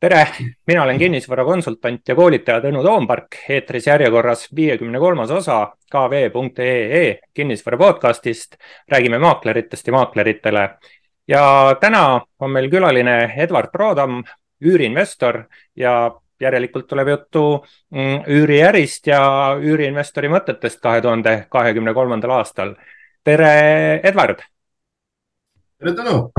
tere, mina olen kinnisvarakonsultant ja koolitaja Tõnu Toompark, eetris järjekorras viiekümne kolmas osa kv.ee kinnisvara podcastist. räägime maakleritest ja maakleritele. ja täna on meil külaline Edward Proodam, üüriinvestor ja järelikult tuleb juttu mm, üüriärist ja üüriinvestori mõtetest kahe tuhande kahekümne kolmandal aastal. tere, Edward. tere, Tõnu.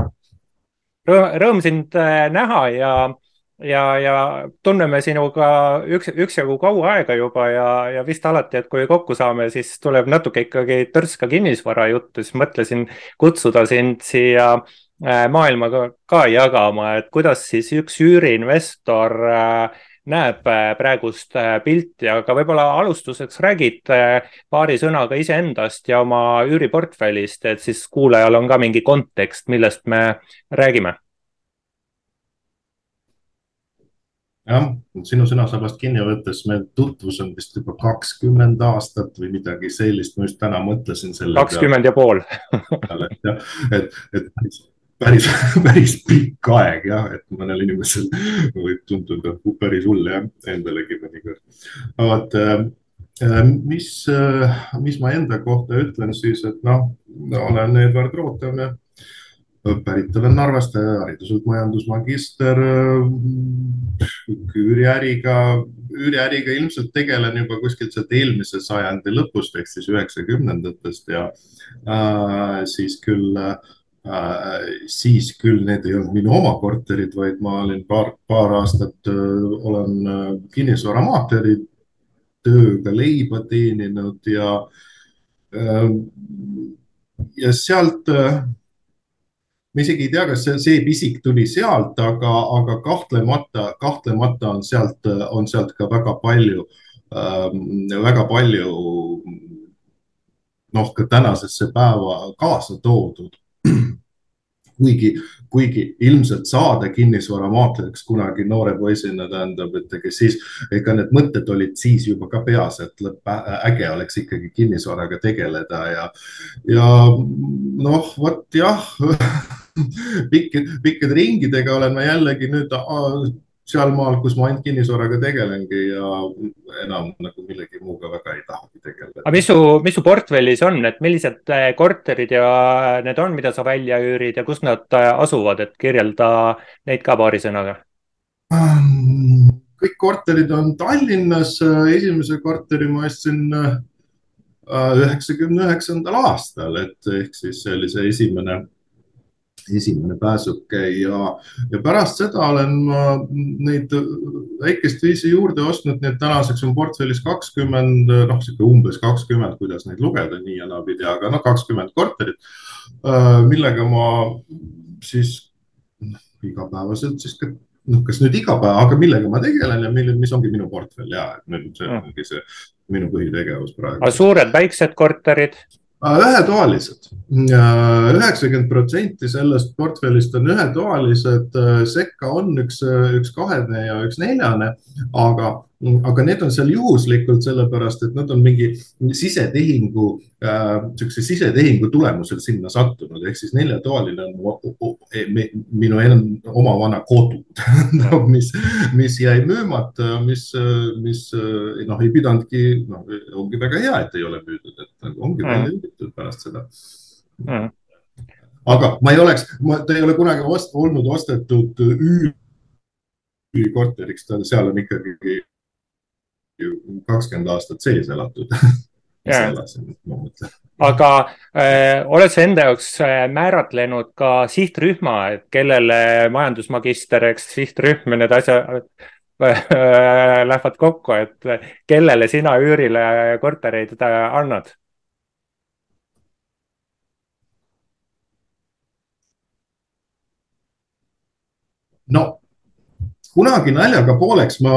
Rõõm sind äh, näha ja ja, ja tunneme sinuga üks, üksjagu kaua aega juba ja, ja vist alati, et kui kokku saame, siis tuleb natuke ikkagi törts ka kinnisvara juttu, siis mõtlesin kutsuda sind siia äh, maailmaga ka jagama, et kuidas siis üks üüriinvestor äh, näeb äh, praegust pilti, aga võib-olla alustuseks räägid paari sõnaga iseendast ja oma üüriportfellist, et siis kuulajal on ka mingi kontekst, millest me räägime jah, sinu sõnasabast kinni võttes me tutvus on vist juba kakskümmend aastat või midagi sellist, ma just täna mõtlesin selle. kakskümmend ja pool et, et, et päris, päris pikk aeg jah, et mõnel inimesel võib tunduda päris hull jah, endalegi mõnikord. vot äh, mis, äh, mis ma enda kohta ütlen siis, et noh, olen Edward Rootam ja pärit olen Narvast, hariduselt majandusmagister. üüriäriga, üüriäriga ilmselt tegelen juba kuskilt sealt eelmise sajandi lõpust ehk siis üheksakümnendatest ja äh, siis küll äh, siis küll need ei olnud minu oma korterid, vaid ma olin paar, paar aastat äh, olen äh, kinnisvaramaakleri tööga leiba teeninud ja äh,, ja sealt äh, ma isegi ei tea, kas see, pisik tuli sealt, aga, aga kahtlemata, kahtlemata on sealt, on sealt ka väga palju äh,, väga palju noh, ka tänasesse päeva kaasa toodud kuigi, kuigi ilmselt saada kinnisvaramaakleриks kunagi noore poisina tähendab, et ega siis, ega need mõtted olid siis juba ka peas, et lõpp, äge oleks ikkagi kinnisvaraga tegeleda ja, ja noh, vot jah pikk, pikkade ringidega olen ma jällegi nüüd sealmaal, kus ma ainult kinnisvaraga tegelengi ja enam nagu millegi muuga väga ei tahagi tegeleda. aga mis su, mis su portfellis on, et millised äh, korterid ja need on, mida sa välja üürid ja kus nad äh, asuvad, et kirjelda neid ka paari sõnaga? kõik korterid on Tallinnas, esimese korteri ma ostsin äh, üheksakümne üheksandal aastal, et ehk siis see oli see esimene esimene pääsuke ja, ja pärast seda olen ma neid väikest viisi juurde ostnud, nii et tänaseks on portfellis kakskümmend, noh, sihuke umbes kakskümmend, kuidas neid lugeda nii ja naapidi, aga noh, kakskümmend korterit, äh, millega ma siis igapäevaselt siis ka noh, kas nüüd iga päev, aga millega ma tegelen ja mille, mis ongi minu portfell ja nüüd see mm. ongi see minu põhitegevus praegu. suured, väiksed korterid? Ühetoalised, üheksakümmend protsenti sellest portfellist on ühetoalised, sekka on üks, üks kahene ja üks neljane, aga aga need on seal juhuslikult sellepärast, et nad on mingi sisetehingu äh,, niisuguse sisetehingu tulemusel sinna sattunud, ehk siis neljatoaline on e, minu oma vana kodu mis, mis jäi müümata, mis, mis noh, ei pidanudki, noh, ongi väga hea, et ei ole müüdud, et nagu ongi välja mm. üüritud pärast seda mm. aga ma ei oleks, ta ei ole kunagi ost, olnud ostetud üürikorteriks, ta seal on ikkagi kakskümmend aastat sees elatud. Aga äh, oled sa enda jaoks äh, määratlenud ka sihtrühma, et kellele majandusmagister, eks sihtrühm ja need asjad äh, lähevad kokku, et kellele sina üürile kortereid annad? no kunagi naljaga pooleks ma,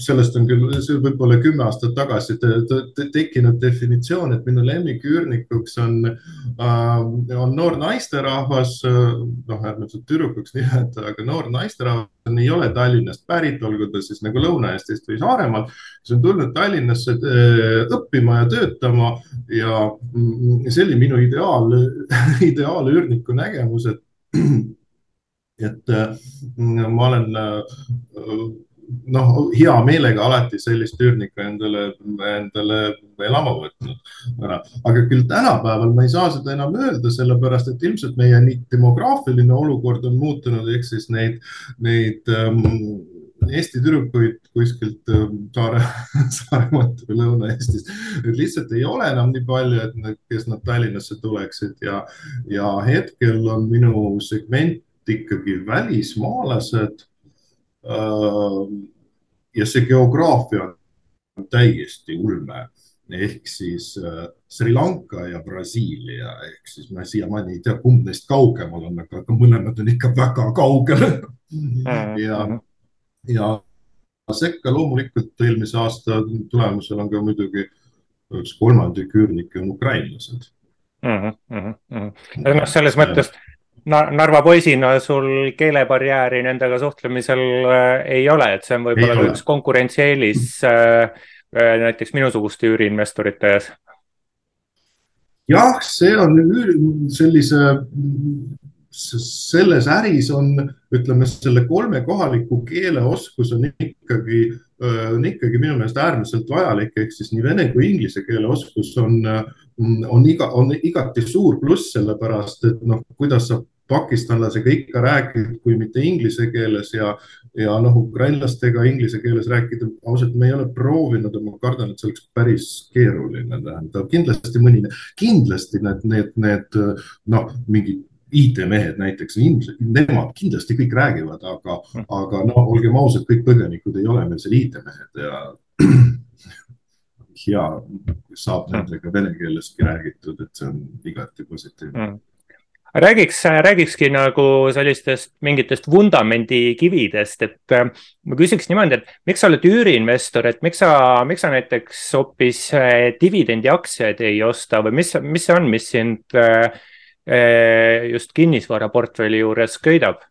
sellest on küll, võib-olla kümme aastat tagasi te, te, te, tekkinud definitsioon, et minu lemmiküürnikuks on äh,, on noor naisterahvas, noh, ärme seda tüdrukuks nimetada, aga noor naisterahvas ei ole Tallinnast pärit, olgu ta siis nagu Lõuna-Eestist või Saaremaalt, kes on tulnud Tallinnasse äh, õppima ja töötama ja mm, see oli minu ideaal, ideaalüürniku nägemus, et et ma olen noh, hea meelega alati sellist üürnikku endale, endale elama võtnud ära. aga küll tänapäeval ma ei saa seda enam öelda, sellepärast et ilmselt meie nii demograafiline olukord on muutunud, ehk siis neid, neid ähm, Eesti tüdrukuid kuskilt ähm, Saare, Saaremaalt või Lõuna-Eestist, et lihtsalt ei ole enam nii palju, et need, kes nad Tallinnasse tuleksid ja, ja hetkel on minu segment ikkagi välismaalased ja see geograafia on täiesti ulme ehk siis äh, Sri Lanka ja Brasiilia ehk siis ma siiamaani ei tea, kumb neist kaugemal on, aga mõlemad on ikka väga kaugel mm-hmm. ja, ja sekka loomulikult eelmise aasta tulemusel on ka muidugi üks kolmandik üürnikke on ukrainlased mm. -hmm. noh, selles mõttes Narva poisina sul keelebarjääri nendega suhtlemisel äh, ei ole, et see on võib-olla ka üks konkurentsieelis äh, äh, näiteks minusuguste üüriinvestorite ees? jah, see on sellise, selles äris on, ütleme selle kolme kohaliku keele oskus on ikkagi, on ikkagi minu meelest äärmiselt vajalik, ehk siis nii vene kui inglise keele oskus on, on iga, on igati suur pluss, sellepärast et noh, kuidas sa pakistanlasega ikka räägid, kui mitte inglise keeles ja, ja noh, ukrainlastega inglise keeles rääkida, ausalt, me ei ole proovinud, ma kardan, et see oleks päris keeruline, tähendab kindlasti mõni, kindlasti need, need, need noh, mingid IT-mehed näiteks, nemad kindlasti kõik räägivad, aga, aga no olgem ausad, kõik põgenikud ei ole meil seal IT-mehed ja hea saab nendega vene keeleski räägitud, et see on igati positiivne. Mm räägiks, räägikski nagu sellistest mingitest vundamendikividest, et äh, ma küsiks niimoodi, et miks sa oled üüriinvestor, et miks sa, miks sa näiteks hoopis äh, dividendiaktsiaid ei osta või mis, mis see on, mis sind äh, just kinnisvaraportfelli juures köidab?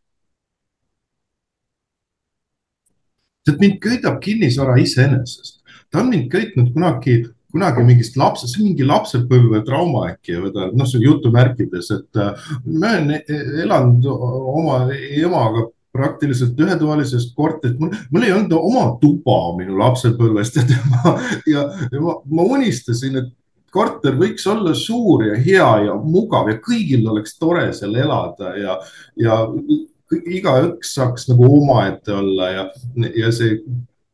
tead, mind köidab kinnisvara iseenesest, ta on mind köitnud kunagi kunagi mingist lapse, see on mingi lapsepõlvetrauma äkki või ta, noh, see on jutumärkides, et äh, ma olen elanud oma emaga praktiliselt ühetoalisest korterist, mul, mul ei olnud oma tuba minu lapsepõlvest ja tema ja, ja ma, ma unistasin, et korter võiks olla suur ja hea ja mugav ja kõigil oleks tore seal elada ja, ja igaüks saaks nagu omaette olla ja, ja see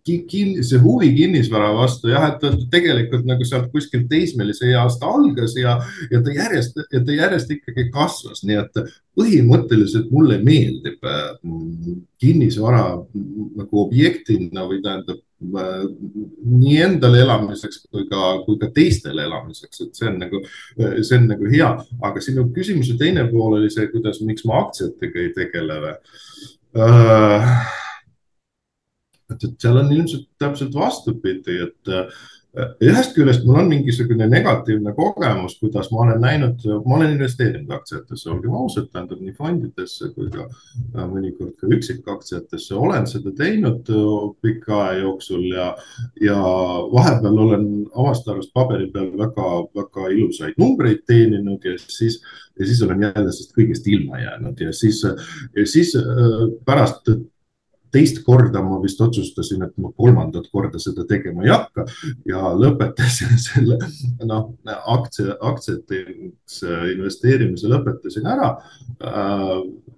kin-, see huvi kinnisvara vastu jah, et tegelikult nagu sealt kuskilt teismelise east algas ja, ja ta järjest, ta järjest ikkagi kasvas, nii et põhimõtteliselt mulle meeldib mm, kinnisvara nagu objektina või tähendab äh, nii endale elamiseks kui ka, kui ka teistele elamiseks, et see on nagu, see on nagu hea, aga sinu küsimuse teine pool oli see, kuidas, miks ma aktsiatega ei tegele või? Uh, et, et seal on ilmselt täpselt vastupidi, et äh, ühest küljest mul on mingisugune negatiivne kogemus, kuidas ma olen näinud, ma olen investeerinud aktsiatesse, olgem ausad, tähendab nii fondidesse kui ka äh, mõnikord ka üksikaktsiatesse, olen seda teinud äh, pika aja jooksul ja, ja vahepeal olen omast arust paberi peal väga-väga ilusaid numbreid teeninud ja siis, ja siis olen jälle sellest kõigest ilma jäänud ja siis, ja siis pärast teist korda ma vist otsustasin, et ma kolmandat korda seda tegema ei hakka ja lõpetasin selle noh, aktsia, aktsiateks investeerimise lõpetasin ära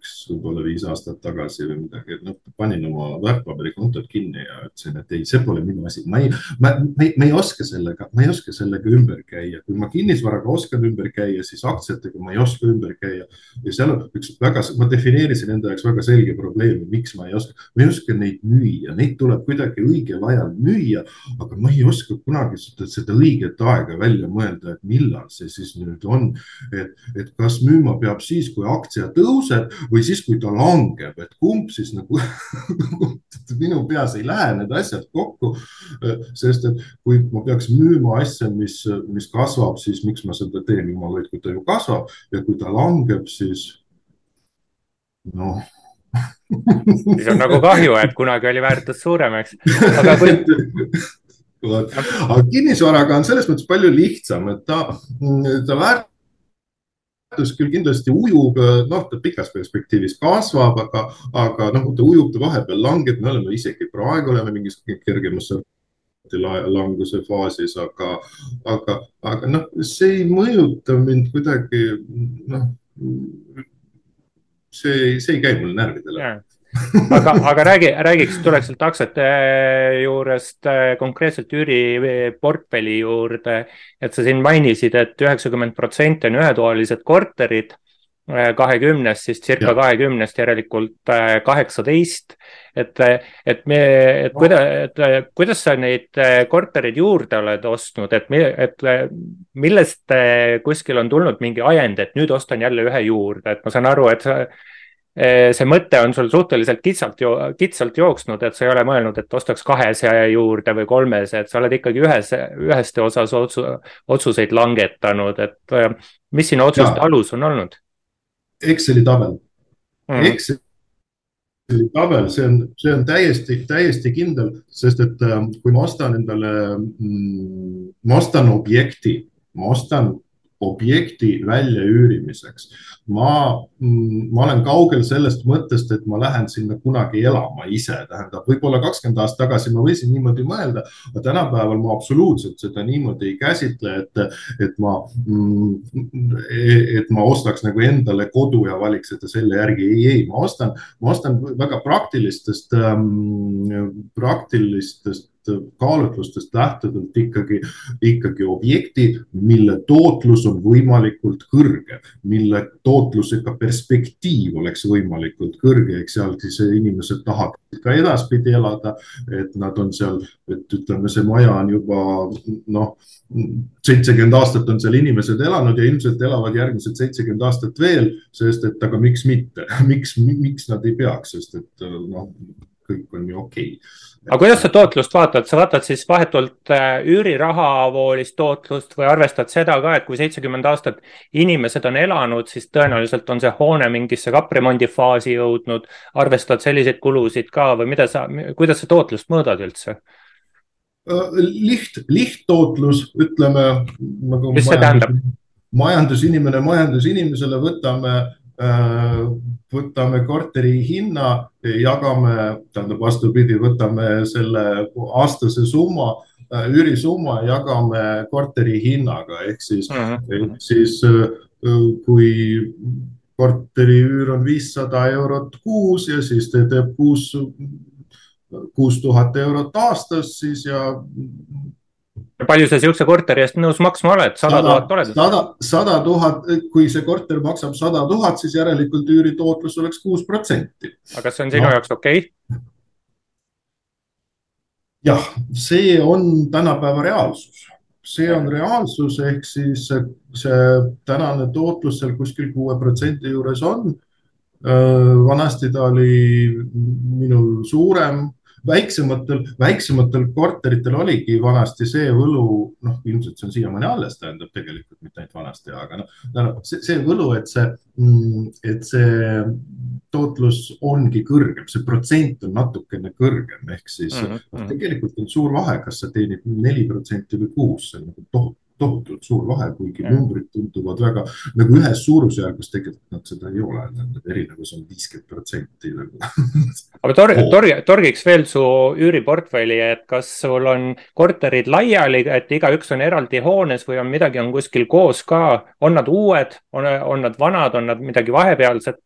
äh, võib-olla viis aastat tagasi või midagi, et noh, panin oma väärtpaberikontot kinni ja ütlesin, et ei, see pole minu asi, ma ei, ma, ma ei, ma ei oska sellega, ma ei oska sellega ümber käia, kui ma kinnisvaraga oskan ümber käia, siis aktsiatega ma ei oska ümber käia. ja seal on üks väga, ma defineerisin enda jaoks väga selge probleemi, miks ma ei oska, ma ei oska neid müüa, neid tuleb kuidagi õigel ajal müüa, aga ma ei oska kunagi seda, seda õiget aega välja mõelda, et millal see siis nüüd on. et, et kas müüma peab siis, kui aktsia tõuseb või siis, kui ta langeb, et kumb siis nagu minu peas ei lähe need asjad kokku. sest et kui ma peaks müüma asja, mis, mis kasvab, siis miks ma seda teen, jumal hoidku, ta ju kasvab ja kui ta langeb, siis noh siis on nagu kahju, et kunagi oli väärtus suurem, eks. aga kui aga kinnisvaraga on selles mõttes palju lihtsam, et ta, ta väärt-, väärtus küll kindlasti ujub, noh, ta pikas perspektiivis kasvab, aga, aga noh, ta ujub, ta vahepeal langeb, me oleme isegi praegu oleme mingis kergemas languse faasis, aga, aga, aga noh, see ei mõjuta mind kuidagi, noh, see, see ei käi mulle närvidele aga, aga räägi, räägiks, tuleks sealt aktsiate juurest äh, konkreetselt üüriportfelli juurde. et sa siin mainisid et, et üheksakümmend protsenti on ühetoalised korterid äh, kahekümnest, siis circa kahekümnest järelikult äh, kaheksateist. et, et me, et kuidas, et kuidas sa neid korterid juurde oled ostnud, et, et millest kuskil on tulnud mingi ajend, et nüüd ostan jälle ühe juurde, et ma saan aru, et sa see mõte on sul suhteliselt kitsalt, kitsalt jooksnud, et sa ei ole mõelnud, et ostaks kahese juurde või kolmese, et sa oled ikkagi ühes, üheste osas otsu, otsuseid langetanud, et eh, mis sinu otsuste ja. alus on olnud? Exceli tabel mm., Exceli tabel, see on, see on täiesti, täiesti kindel, sest et eh, kui ma ostan endale, mm, ma ostan objekti, ma ostan objekti väljaüürimiseks. ma, mm, ma olen kaugel sellest mõttest, et ma lähen sinna kunagi elama ise, tähendab, võib-olla kakskümmend aastat tagasi ma võisin niimoodi mõelda, aga tänapäeval ma absoluutselt seda niimoodi ei käsitle, et, et ma, mm, et ma ostaks nagu endale kodu ja valiks seda selle järgi. ei, ei, ma ostan, ma ostan väga praktilistest, ähm, praktilistest kaalutlustest lähtuvalt ikkagi, ikkagi objekti, mille tootlus on võimalikult kõrge, mille tootlusega perspektiiv oleks võimalikult kõrge, eks seal siis inimesed tahavad ka edaspidi elada, et nad on seal, et ütleme, see maja on juba noh, seitsekümmend aastat on seal inimesed elanud ja ilmselt elavad järgmised seitsekümmend aastat veel, sest et aga miks mitte, miks, miks nad ei peaks, sest et noh, kõik on ju okei okay aga kuidas sa tootlust vaatad, sa vaatad siis vahetult äh, üürirahavoolis tootlust või arvestad seda ka, et kui seitsekümmend aastat inimesed on elanud, siis tõenäoliselt on see hoone mingisse kapremondi faasi jõudnud. arvestad selliseid kulusid ka või mida sa, kuidas sa tootlust mõõdad üldse? Äh, liht, lihttootlus, ütleme nagu. mis see tähendab? majandusinimene majandusinimesele võtame Äh, võtame korteri hinna, jagame, tähendab vastupidi, võtame selle aastase summa, äh, üürisumma, jagame korteri hinnaga ehk siis uh, -huh. ehk siis äh, kui korteri üür on viissada eurot kuus ja siis ta teeb kuus, kuus tuhat eurot aastas, siis ja palju sa siukse korteri eest nõus maksma oled, sada tuhat oled? sada, sada tuhat, kui see korter maksab sada tuhat, siis järelikult üüritootlus oleks kuus protsenti. aga kas see on sinu no. jaoks okei okay?? jah, see on tänapäeva reaalsus, see on reaalsus, ehk siis see tänane tootlus seal kuskil kuue protsendi juures on. vanasti ta oli minul suurem väiksematel, väiksematel korteritel oligi vanasti see võlu, noh, ilmselt see on siiamaani alles, tähendab tegelikult mitte ainult vanasti, aga noh, see, see võlu, et see, mm, et see tootlus ongi kõrgem, see protsent on natukene kõrgem, ehk siis mm -hmm. tegelikult on suur vahe, kas sa teenid neli protsenti või kuus, see on nagu tohutu tohutult suur vahe, kuigi ja. numbrid tunduvad väga nagu ühes suurusjärgus, tegelikult nad seda ei ole, erinevus on viiskümmend protsenti nagu. aga torg, torg, torgiks veel su üüriportfelli, et kas sul on korterid laiali, et igaüks on eraldi hoones või on midagi on kuskil koos ka, on nad uued, on, on nad vanad, on nad midagi vahepealset?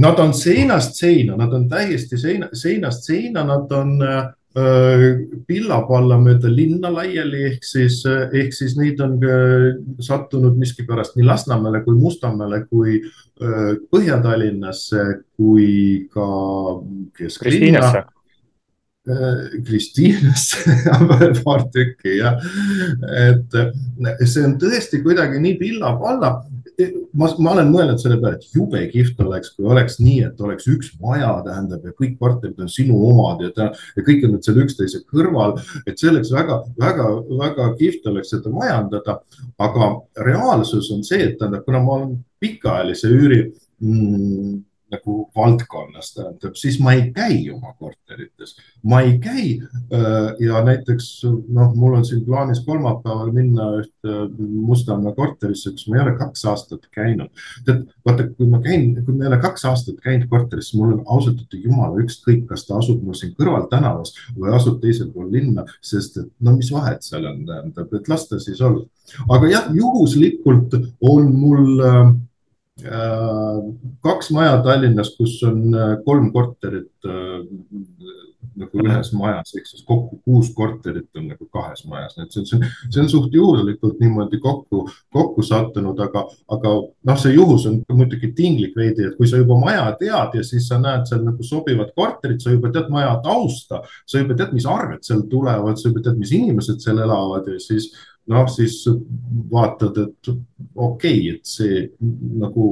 Nad on seinast seina, nad on täiesti seina, seinast seina, nad on äh, pillab alla mööda linna laiali, ehk siis, ehk siis neid on sattunud miskipärast nii Lasnamäele kui Mustamäele kui Põhja-Tallinnasse kui ka kesklinna. Kristiinasse paar tükki jah, et see on tõesti kuidagi nii pilla-palla ma, ma olen mõelnud selle peale, et jube kihvt oleks, kui oleks nii, et oleks üks maja, tähendab ja kõik korterid on sinu omad ja, ja kõik on nüüd seal üksteise kõrval. et see oleks väga, väga, väga kihvt oleks seda majandada. aga reaalsus on see, et tähendab, kuna ma olen pikaajalise üüri mm, nagu valdkonnas, tähendab, siis ma ei käi oma korterites, ma ei käi ja näiteks noh, mul on siin plaanis kolmapäeval minna ühte Mustamäe korterisse, kus ma ei ole kaks aastat käinud. tead, vaata, kui ma käin, kui ma ei ole kaks aastat käinud korteris, mul on ausalt öeldes jumala ükskõik, kas ta asub mul siin kõrvaltänavas või asub teisel pool linna, sest et no mis vahet seal on, tähendab, et las ta siis olla. aga jah, juhuslikult on mul äh, kaks maja Tallinnas, kus on äh, kolm korterit äh, nagu ühes majas, ehk siis kokku kuus korterit on nagu kahes majas, nii et see on, see on suht juhuslikult niimoodi kokku, kokku sattunud, aga, aga noh, see juhus on muidugi tinglik veidi, et kui sa juba maja tead ja siis sa näed seal nagu sobivat korterit, sa juba tead maja tausta, sa juba tead, mis arved seal tulevad, sa juba tead, mis inimesed seal elavad ja siis noh, siis vaatad, et okei okay,, et see nagu,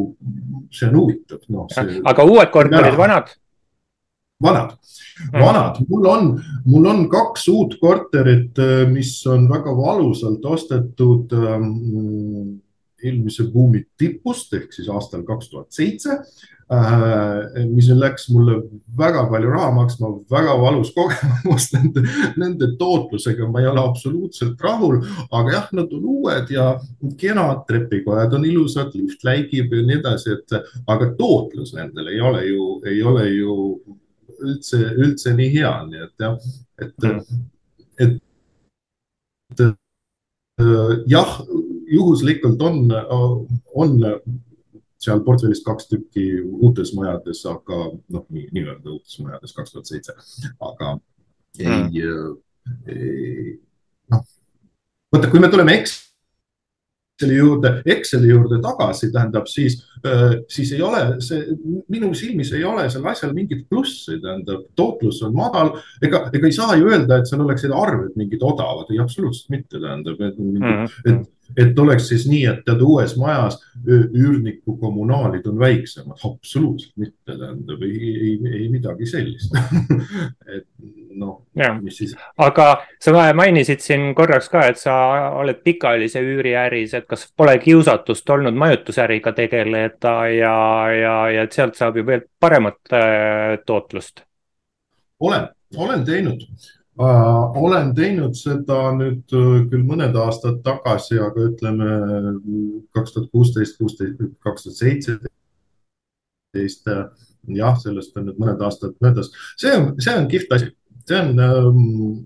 see on huvitav, noh. aga uued korterid, vanad? vanad, hmm. vanad, mul on, mul on kaks uut korterit, mis on väga valusalt ostetud ähm, eelmise buumi tipust ehk siis aastal kaks tuhat seitse Äh, mis läks mulle väga palju raha maksma, väga valus kogemus nende, nende tootlusega, ma ei ole absoluutselt rahul, aga jah, nad on uued ja kenad, trepikojad on ilusad, lift läigib ja nii edasi, et aga tootlus nendel ei ole ju, ei ole ju üldse, üldse nii hea, nii et jah, et, et, et jah, juhuslikult on, on seal portfellis kaks tükki uutes majades, aga noh, nii-öelda uutes majades kaks tuhat seitse, aga ei mm., ei noh, vaata, kui me tuleme eks Exceli juurde, Exceli juurde tagasi, tähendab siis, siis ei ole see, minu silmis ei ole sel asjal mingit plussi, tähendab, tootlus on madal. ega, ega ei saa ju öelda, et seal oleksid arved mingid odavad, ei absoluutselt mitte, tähendab, et, mm. et et oleks siis nii, et tead uues majas üürniku kommunaalid on väiksemad, absoluutselt mitte, tähendab ei, ei, ei midagi sellist et noh, mis siis. aga sa mainisid siin korraks ka, et sa oled pikaajalise üüriäris, et kas pole kiusatust olnud majutusäriga tegeleda ja, ja, ja et sealt saab ju veel paremat äh, tootlust? olen, olen teinud Uh, olen teinud seda nüüd uh, küll mõned aastad tagasi, aga ütleme kaks tuhat kuusteist, kuusteist, kaks tuhat seitseteist. Uh, jah, sellest on nüüd mõned aastad möödas, see on, see on kihvt asi, see on um,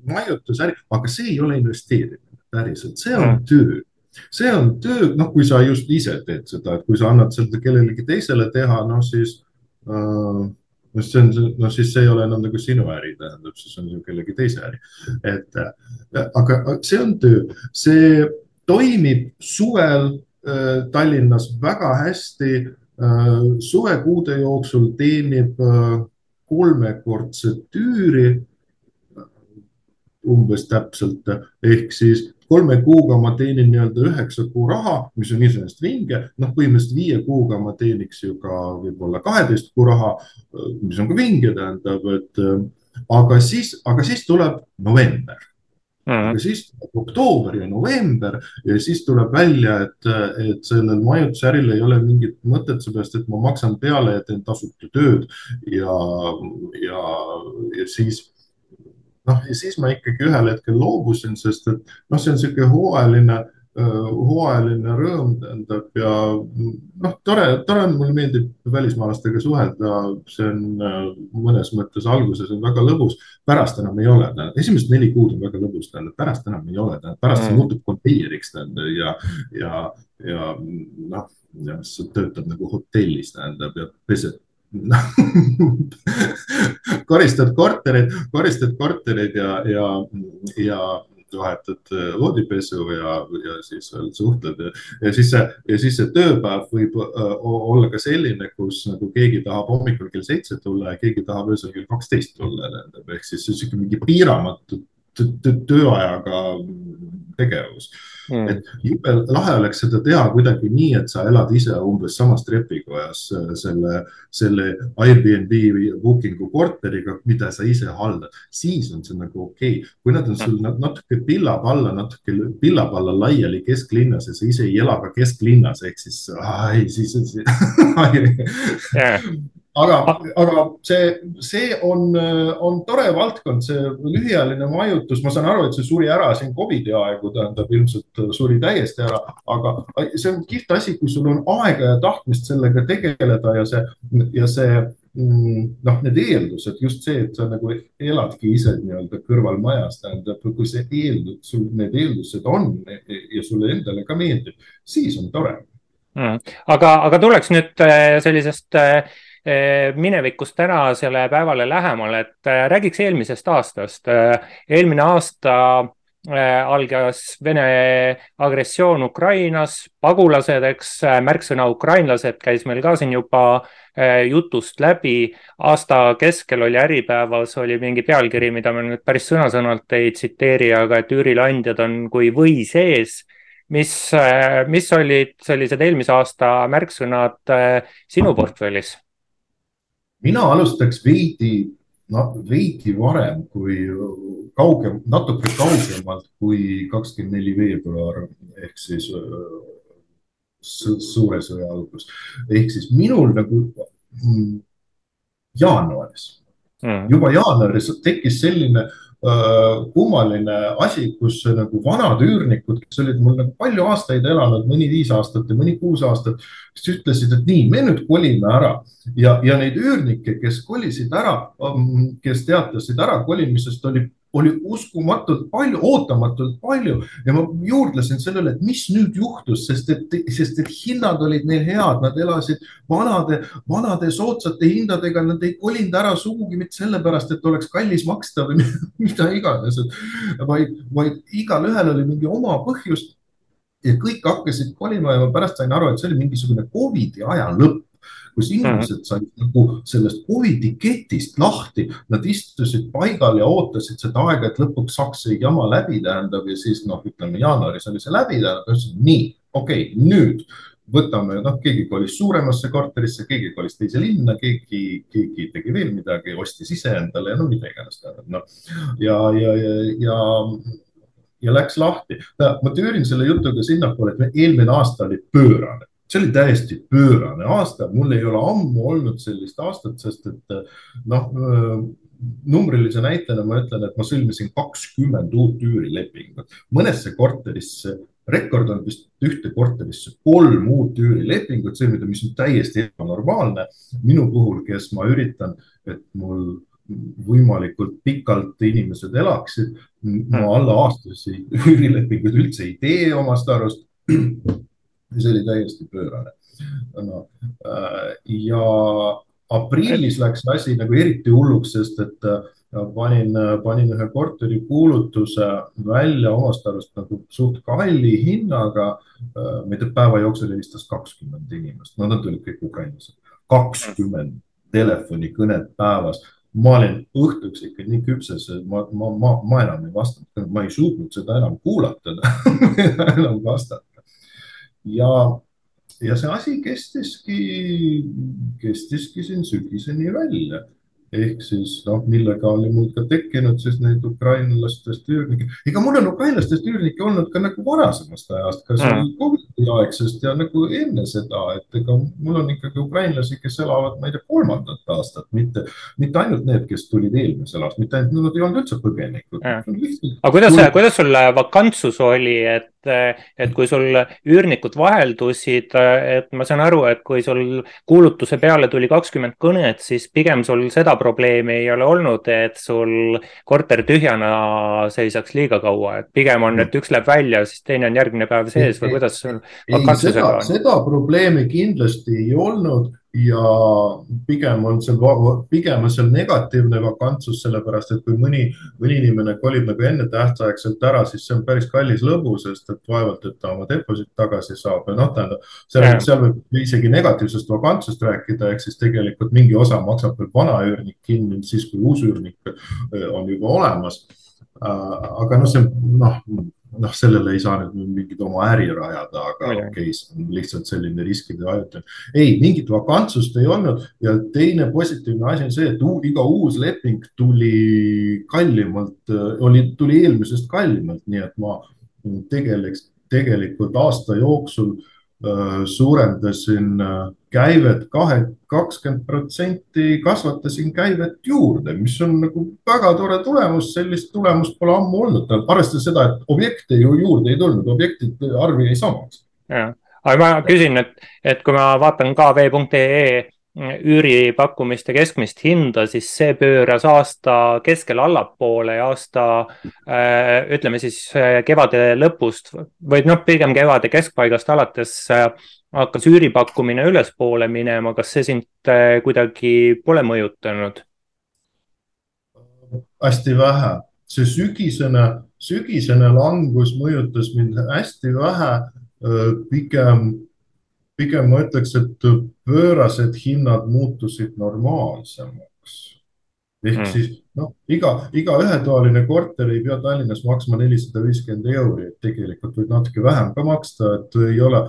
majutusäri, aga see ei ole investeerimine päriselt, see on mm. töö see on töö, noh, kui sa just ise teed seda, et kui sa annad seda kellelegi teisele teha, noh siis äh, noh, see on, noh siis see ei ole enam nagu sinu äri, tähendab, siis on ju kellegi teise äri. et äh, aga see on töö, see toimib suvel äh, Tallinnas väga hästi äh,. suvekuude jooksul teenib kolmekordset üüri umbes täpselt ehk siis kolme kuuga ma teenin nii-öelda üheksa kuu raha, mis on iseenesest vinge, noh, põhimõtteliselt viie kuuga ma teeniks ju ka võib-olla kaheteist kuu raha, mis on ka vinge, tähendab, et aga siis, aga siis tuleb november mm. -hmm. aga siis oktoober ja november ja siis tuleb välja, et, et sellel majutusäril ei ole mingit mõtet, seepärast et ma maksan peale ja teen tasuta tööd ja, ja, ja siis noh, ja siis ma ikkagi ühel hetkel loobusin, sest et noh, see on niisugune hooajaline hooajaline rõõm tähendab ja noh, tore, tore on, mulle meeldib välismaalastega suhelda, see on mõnes mõttes alguses on väga lõbus, pärast enam ei ole, esimesed neli kuud on väga lõbus, tähendab, pärast enam ei ole, pärast see mm. muutub tähendab ja, ja, ja noh, sa töötad nagu hotellis tähendab ja pesed koristad korterid, koristad korterid ja, ja, ja vahetad äh, voodipesu ja, ja siis veel suhtled. Ja, ja siis see, ja siis see tööpäev võib uh, olla ka selline, kus nagu keegi tahab hommikul kell seitse tulla ja keegi tahab öösel kell kaksteist tulla, tähendab, ehk siis sihuke mingi piiramatu tööajaga tegevus. Mm.. et jube lahe oleks seda teha kuidagi nii, et sa elad ise umbes samas trepikojas äh, selle, selle Airbnb booking'u korteriga, mida sa ise haldad, siis on see nagu okei. Okay.. kui nad on sul natuke pillapalla, natuke pillapalla laiali kesklinnas ja sa ise ei ela ka kesklinnas, ehk siis, ai, siis on see yeah aga, aga see, see on, on tore valdkond, see lühiajaline majutus, ma saan aru, et see suri ära siin Covidi aegu, tähendab ilmselt suri täiesti ära, aga see on kihvt asi, kui sul on aega ja tahtmist sellega tegeleda ja see, ja see mm, noh, need eeldused, just see, et sa nagu eladki ise nii-öelda kõrvalmajas, tähendab, kui see eeldus, sul need eeldused on ja sulle endale ka meeldib, siis on tore. Mm.. aga, aga tuleks nüüd äh, sellisest äh, minevikust tänasele päevale lähemale, et eh, räägiks eelmisest aastast. Eh, eelmine aasta algas Vene agressioon Ukrainas, pagulased, eks märksõna ukrainlased käis meil ka siin juba jutust läbi. aasta keskel oli Äripäevas oli mingi pealkiri, mida ma nüüd päris sõna-sõnalt ei tsiteeri, aga et üürileandjad on kui või sees mis, mis olid sellised eelmise aasta märksõnad sinu portfellis? Mina alustaks veidi, no veidi varem kui kaugem, natuke kaugemalt kui kakskümmend neli veebruar ehk siis suure sõja algus. ehk siis minul nagu mm, jaanuaris mm., juba jaanuaris tekkis selline Äh, kummaline asi, kus nagu vanad üürnikud, kes olid mul nagu palju aastaid elanud, mõni viis aastat ja mõni kuus aastat, kes ütlesid, et nii, me nüüd kolime ära. Ja, ja neid üürnikke, kes kolisid ära, ähm, kes teatasid ära kolimisest, oli oli uskumatult palju, ootamatult palju ja ma juurdlesin sellele, et mis nüüd juhtus, sest et, sest et hinnad olid neil head, nad elasid vanade, vanade soodsate hindadega, nad ei kolinud ära sugugi mitte sellepärast, et oleks kallis maksta või mida iganes, vaid, vaid igalühel oli mingi oma põhjus. ja kõik hakkasid kolima ja ma pärast sain aru, et see oli mingisugune Covidi aja lõpp kus inimesed said nagu sellest Covidi ketist lahti, nad istusid paigal ja ootasid seda aega, et lõpuks saaks see jama läbi, tähendab ja siis noh, ütleme jaanuaris oli see läbi, tähendab, ütlesid nii, okei okay,, nüüd võtame, noh, keegi kolis suuremasse korterisse, keegi kolis teise linna, keegi, keegi tegi veel midagi, ostis ise endale ja no mida iganes tähendab, noh. ja, ja, ja, ja, ja läks lahti. ma tüürin selle jutuga sinnapoole, et eelmine aasta oli pöörane see oli täiesti pöörane aasta, mul ei ole ammu olnud sellist aastat, sest et noh, numbrilise näitena ma ütlen, et ma sõlmisin kakskümmend uut üürilepingut. Mõnesse korterisse rekord on vist ühte korterisse kolm uut üürilepingut sõlmida, mis on täiesti ebanormaalne. minu puhul, kes ma üritan, et mul võimalikult pikalt inimesed elaksid, ma alla aastasi üürilepinguid üldse ei tee omast arust see oli täiesti pöörane. No,. Äh, ja aprillis läks asi nagu eriti hulluks, sest et äh, panin, panin ühe korteri kuulutuse välja omast arust nagu suht kalli hinnaga. Äh, tea, päeva jooksul helistas kakskümmend inimest, no nad olid kõik ukrainlased, kakskümmend telefonikõnet päevas. Ma olin õhtuks ikka nii küpses, et ma, ma, ma, ma enam ei vastanud, ma ei suutnud seda enam kuulata. Enam vastata ja, ja see asi kestiski, kestiski siin sügiseni välja ehk siis noh, millega oli mul ka tekkinud siis neid ukrainlastest üürnikke. ega mul on ukrainlastest üürnikke olnud ka nagu varasemast ajast, ka seal mm. Covidi aegsest ja nagu enne seda, et ega mul on ikkagi ukrainlasi, kes elavad, ma ei tea, kolmandat aastat, mitte, mitte ainult need, kes tulid eelmisel aastal, mitte ainult, nad ei olnud üldse põgenikud. aga kuidas, kuidas sul vakantsus oli, et et kui sul üürnikud vaheldusid, et ma saan aru, et kui sul kuulutuse peale tuli kakskümmend kõnet, siis pigem sul seda probleemi ei ole olnud, et sul korter tühjana seisaks liiga kaua, et pigem on, et üks läheb välja, siis teine on järgmine päev sees või kuidas sul vakantsusega on? seda probleemi kindlasti ei olnud ja pigem on seal, pigem on seal negatiivne vakantsus, sellepärast et kui mõni, mõni inimene kolib nagu ennetähtaegselt ära, siis see on päris kallis lõbu, sest et vaevalt, et ta oma deposiit tagasi saab ja noh, tähendab, seal, seal võib isegi negatiivsest vakantsusest rääkida, ehk siis tegelikult mingi osa maksab veel vana üürnik kinni, siis kui uus üürnik äh, on juba olemas. Äh, aga noh, see noh noh, sellele ei saa nüüd mingit oma äri rajada, aga okei okay,, see on lihtsalt selline riskide hajutamine. ei, mingit vakantsust ei olnud ja teine positiivne asi on see, et iga uus leping tuli kallimalt, oli, tuli eelmisest kallimalt, nii et ma tegeleks, tegelikult aasta jooksul suurendasin käivet kahe, kakskümmend protsenti, kasvatasin käivet juurde, mis on nagu väga tore tulemus, sellist tulemust pole ammu olnud, arvestades seda, et objekte ju juurde ei tulnud, objektide arv jäi samaks. aga ma küsin, et, et kui ma vaatan kv.ee üüripakkumiste keskmist hinda, siis see pööras aasta keskel allapoole ja aasta äh, ütleme siis äh, kevade lõpust või noh, pigem kevade keskpaigast alates äh, hakkas üüripakkumine ülespoole minema, kas see sind kuidagi pole mõjutanud? hästi vähe, see sügisene, sügisene langus mõjutas mind hästi vähe. pigem pigem ma ütleks, et pöörased hinnad muutusid normaalsemaks. ehk mm. siis noh, iga, iga ühetoaline korter ei pea Tallinnas maksma nelisada viiskümmend euri, et tegelikult võib natuke vähem ka maksta, et ei ole,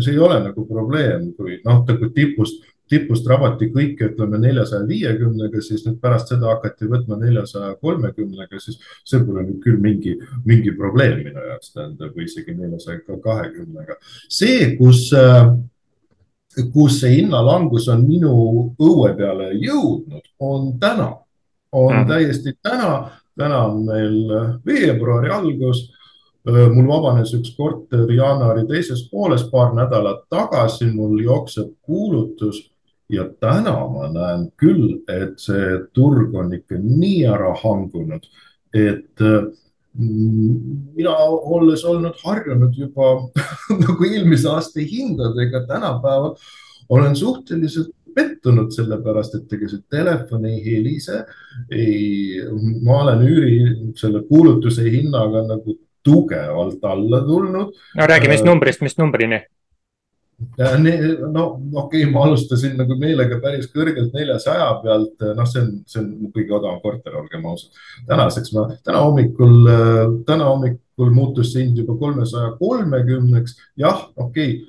see ei ole nagu probleem, kui noh, nagu tipust tipust rabati kõike, ütleme neljasaja viiekümnega, siis nüüd pärast seda hakati võtma neljasaja kolmekümnega, siis see pole nüüd küll mingi, mingi probleem minu jaoks, tähendab, isegi neljasaja kahekümnega. see, kus äh, kus see hinnalangus on minu õue peale jõudnud, on täna, on mm. täiesti täna. täna on meil veebruari algus. mul vabanes üks korter jaanuari teises pooles, paar nädalat tagasi mul jookseb kuulutus ja täna ma näen küll, et see turg on ikka nii ära hangunud, et mina olles olnud harjunud juba nagu eelmise aasta hindadega tänapäeval, olen suhteliselt pettunud, sellepärast et ega see telefon ei helise. ei, ma olen üüri selle kuulutuse hinnaga nagu tugevalt alla tulnud. no räägi, mis numbrist, mis numbrini? No okei okay,, ma alustasin nagu meelega päris kõrgelt neljasaja pealt, noh, see on, see on kõige odavam korter, olgem ausad. tänaseks ma, täna hommikul, täna hommikul muutus see hind juba kolmesaja kolmekümneks. jah, okei okay,,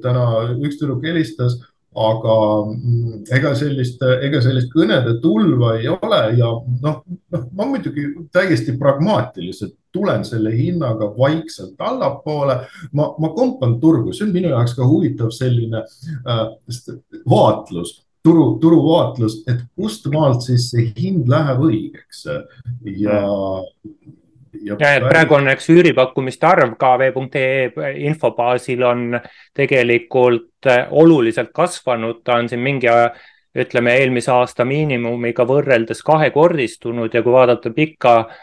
täna üks tüdruk helistas aga mm, ega sellist, ega sellist kõnede tulva ei ole ja noh, noh, ma muidugi täiesti pragmaatiliselt tulen selle hinnaga vaikselt allapoole. ma, ma kompan turgu, see on minu jaoks ka huvitav selline äh, vaatlus turu, turuvaatlus, et kust maalt siis see hind läheb õigeks ja ja, ja praegu on, eks üüripakkumiste arv kv.ee infobaasil on tegelikult äh, oluliselt kasvanud, ta on siin mingi ütleme, eelmise aasta miinimumiga võrreldes kahekordistunud ja kui vaadata pikka äh,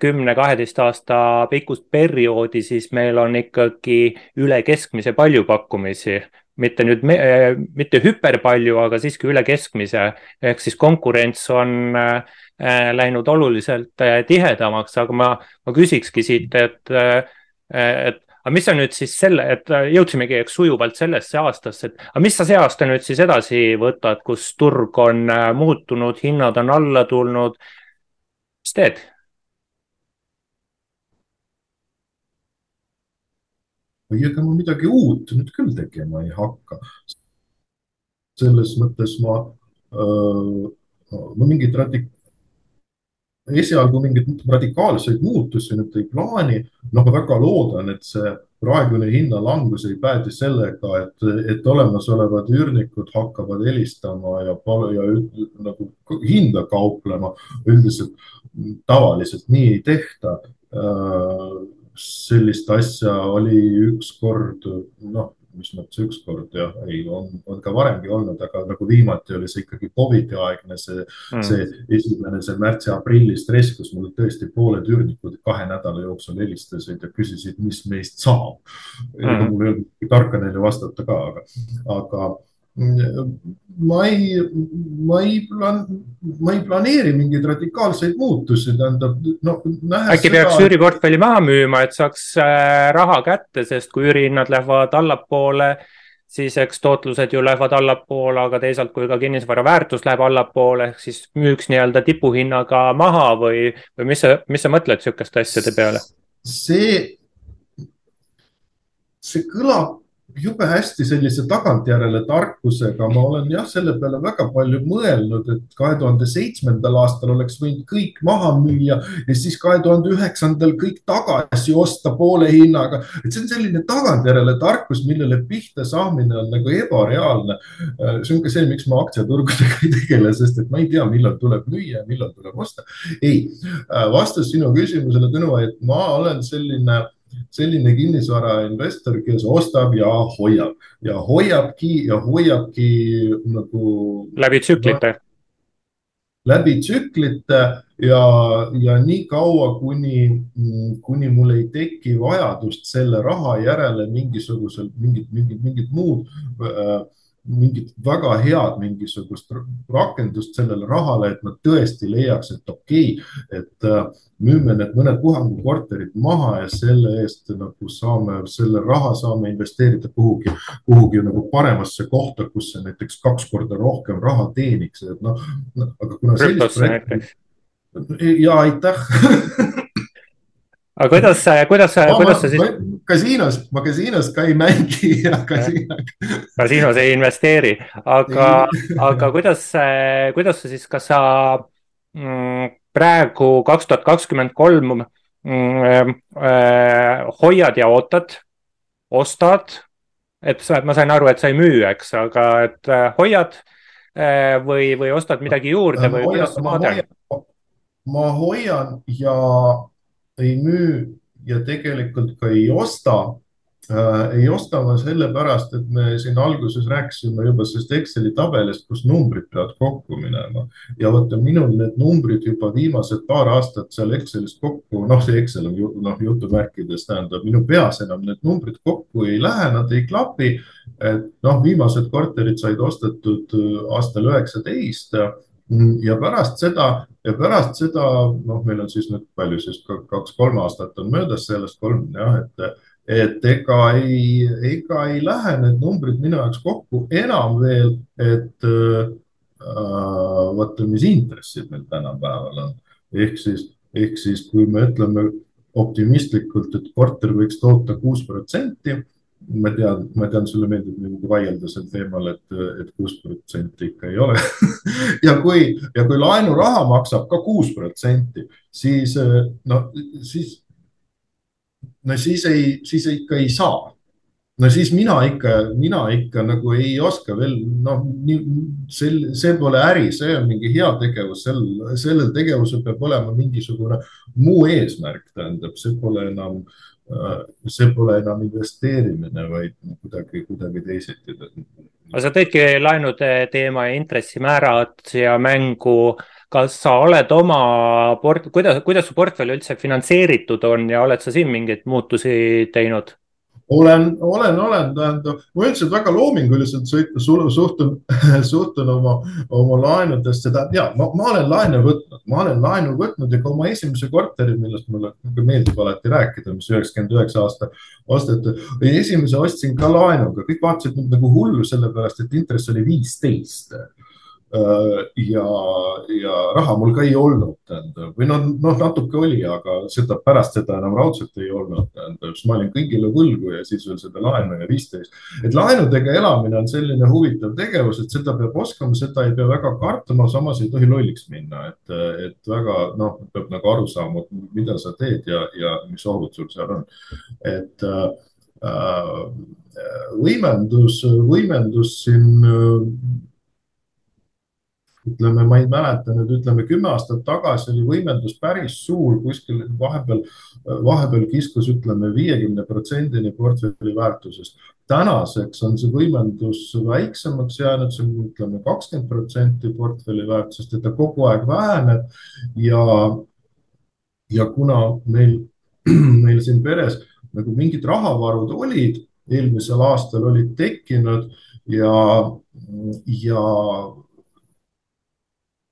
kümne, kaheteist aasta pikkust perioodi, siis meil on ikkagi üle keskmise palju pakkumisi, mitte nüüd, mitte hüperpalju, aga siiski üle keskmise ehk siis konkurents on äh, läinud oluliselt äh, tihedamaks, aga ma, ma küsikski siit, et, äh, et aga mis sa nüüd siis selle, et jõudsimegi eks sujuvalt sellesse aastasse, et aga mis sa see aasta nüüd siis edasi võtad, kus turg on muutunud, hinnad on alla tulnud. mis teed? Või ega ma midagi uut nüüd küll tegema ei hakka. selles mõttes ma, ma mingit radik-, esialgu mingeid radikaalseid muutusi nüüd ei plaani. noh, ma väga loodan, et see praegune hinnalangus ei päädi sellega, et, et olemasolevad üürnikud hakkavad helistama ja, ja nagu hinda kauplema. üldiselt tavaliselt nii ei tehta. Äh, sellist asja oli ükskord, noh mis mõttes ükskord jah, ei, on, on ka varemgi olnud, aga nagu viimati oli see ikkagi Covidi aegne, see mm., see esimene, see märtsi-aprilli stress, kus mul tõesti pooled üürnikud kahe nädala jooksul helistasid ja küsisid, mis meist saab mm.. mul ei olnud tarka neile vastata ka, aga, aga ma ei, ma ei plaan-, ma ei planeeri mingeid radikaalseid muutusi, tähendab no,. äkki peaks seda... üüriportfelli maha müüma, et saaks äh, raha kätte, sest kui üürihinnad lähevad allapoole, siis eks tootlused ju lähevad allapoole, aga teisalt, kui ka kinnisvara väärtus läheb allapoole, ehk siis müüks nii-öelda tipuhinnaga maha või, või mis sa, mis sa mõtled sihukeste asjade peale? see, see kõlab jube hästi sellise tagantjärele tarkusega, ma olen jah, selle peale väga palju mõelnud, et kahe tuhande seitsmendal aastal oleks võinud kõik maha müüa ja siis kahe tuhande üheksandal kõik tagasi osta poole hinnaga. et see on selline tagantjärele tarkus, millele pihta saamine on nagu ebareaalne. see on ka see, miks ma aktsiaturgudega ei tegele, sest et ma ei tea, millal tuleb müüa ja millal tuleb osta. ei, vastus sinu küsimusele, Tõnu, et ma olen selline selline kinnisvarainvestor, kes ostab ja hoiab ja hoiabki ja hoiabki nagu. läbi tsüklite läbi tsüklite ja, ja nii kaua, kuni, kuni mul ei teki vajadust selle raha järele mingisugusel, mingit, mingit, mingit muud äh, mingit väga head mingisugust rakendust sellele rahale, et ma tõesti leiaks, et okei okay,, et äh, müüme need mõned puhangukorterid maha ja selle eest nagu saame, selle raha saame investeerida kuhugi, kuhugi nagu paremasse kohta, kus see näiteks kaks korda rohkem raha teeniks, et noh no,, aga kuna sellist projekti. ja aitäh aga kuidas, kuidas, kuidas sa siis? kasiinos, ma kasiinos ka ei mängi ja kasiinos. kasiinos ei investeeri, aga, aga kuidas, kuidas sa siis, kas sa mm, praegu kaks tuhat kakskümmend kolm mm, äh, hoiad ja ootad, ostad, et sa, ma sain aru, et sa ei müü, eks, aga et äh, hoiad äh, või, või ostad midagi juurde või kuidas sa jääd? ma hoian ja ei müü ja tegelikult ka ei osta äh,. ei osta ma sellepärast, et me siin alguses rääkisime juba sellest Exceli tabelist, kus numbrid peavad kokku minema ja vaata minul need numbrid juba viimased paar aastat seal Excelis kokku, noh, see Excel on ju, noh jutumärkides tähendab minu peas enam need numbrid kokku ei lähe, nad ei klapi. et noh, viimased korterid said ostetud äh, aastal üheksateist ja pärast seda ja pärast seda, noh, meil on siis nüüd palju siis kaks-kolm aastat on möödas sellest, kolm jah, et, et ega ei, ega ei lähe need numbrid minu jaoks kokku enam veel, et äh, vaata, mis intressid meil tänapäeval on. ehk siis, ehk siis, kui me ütleme optimistlikult, et korter võiks toota kuus protsenti ma tean, ma tean, sulle meeldib nagu vaielda sel teemal, et, et kuus protsenti ikka ei ole ja kui, ja kui laenuraha maksab ka kuus protsenti, siis no siis, no siis ei, siis ikka ei saa. no siis mina ikka, mina ikka nagu ei oska veel, noh, sel, see pole äri, see on mingi heategevus, sel, sellel tegevusel peab olema mingisugune muu eesmärk, tähendab, see pole enam Äh, see pole enam investeerimine, vaid kuidagi, kuidagi teisiti. aga sa tõidki laenude teema ja intressimäärad ja mängu. kas sa oled oma port-, kuidas, kuidas su portfell üldse finantseeritud on ja oled sa siin mingeid muutusi teinud? Olen, olen, olen, tähendab, ma üldiselt väga loominguliselt suhtun, suhtun oma, oma laenudesse, tähendab ja ma, ma olen laene võtnud, ma olen laenu võtnud ja ka oma esimese korteri, millest mulle meeldib alati rääkida, mis üheksakümmend üheksa aasta osteti. esimese ostsin ka laenuga, kõik vaatasid mind nagu hullu, sellepärast et intress oli viisteist ja, ja raha mul ka ei olnud, tähendab, või noh, noh, natuke oli, aga seda pärast seda enam raudselt ei olnud, tähendab, siis ma olin kõigile võlgu ja siis veel seda laenu ja viisteist. et laenudega elamine on selline huvitav tegevus, et seda peab oskama, seda ei pea väga kartma, samas ei tohi lolliks minna, et, et väga noh, peab nagu aru saama, mida sa teed ja, ja mis ohud sul seal on. et äh, võimendus, võimendus siin ütleme, ma ei mäleta nüüd, ütleme kümme aastat tagasi oli võimendus päris suur, kuskil vahepeal, vahepeal kiskus, ütleme viiekümne protsendini portfelli väärtusest. tänaseks on see võimendus väiksemaks jäänud, see on ütleme kakskümmend protsenti portfelli väärtusest, et ta kogu aeg väheneb ja, ja kuna meil, meil siin peres nagu mingid rahavarud olid, eelmisel aastal olid tekkinud ja, ja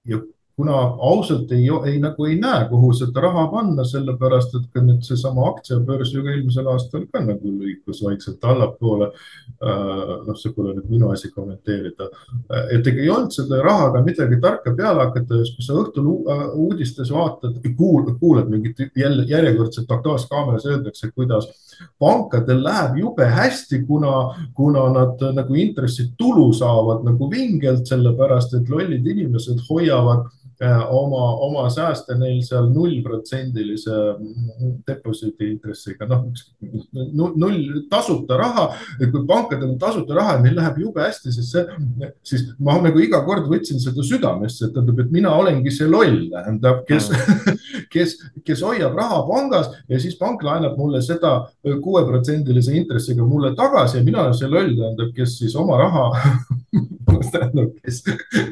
ja kuna ausalt ei, ei nagu ei näe, kuhu seda raha panna, sellepärast et ka nüüd seesama aktsiabörs ju eelmisel aastal ka nagu liikus vaikselt allapoole. Äh, noh, see pole nüüd minu asi kommenteerida, et ega ei olnud selle rahaga midagi tarka peale hakata, kui sa õhtul äh, uudistes vaatad, kuulad, kuulad mingit jälle järjekordset Aktuaalses Kaameras öeldakse, kuidas pankadel läheb jube hästi, kuna, kuna nad nagu intressitulu saavad nagu vingelt, sellepärast et lollid inimesed hoiavad Äh, oma, oma sääste neil seal nullprotsendilise deposiidi intressiga, noh, null tasuta raha. et kui pankadel on tasuta raha neil läheb jube hästi, siis see, siis ma nagu iga kord võtsin seda südamesse, et tähendab, et mina olengi see loll, tähendab, kes mm., kes, kes hoiab raha pangas ja siis pank laenab mulle seda kuueprotsendilise intressiga mulle tagasi ja mina olen see loll, tähendab, kes siis oma raha tähendab, kes,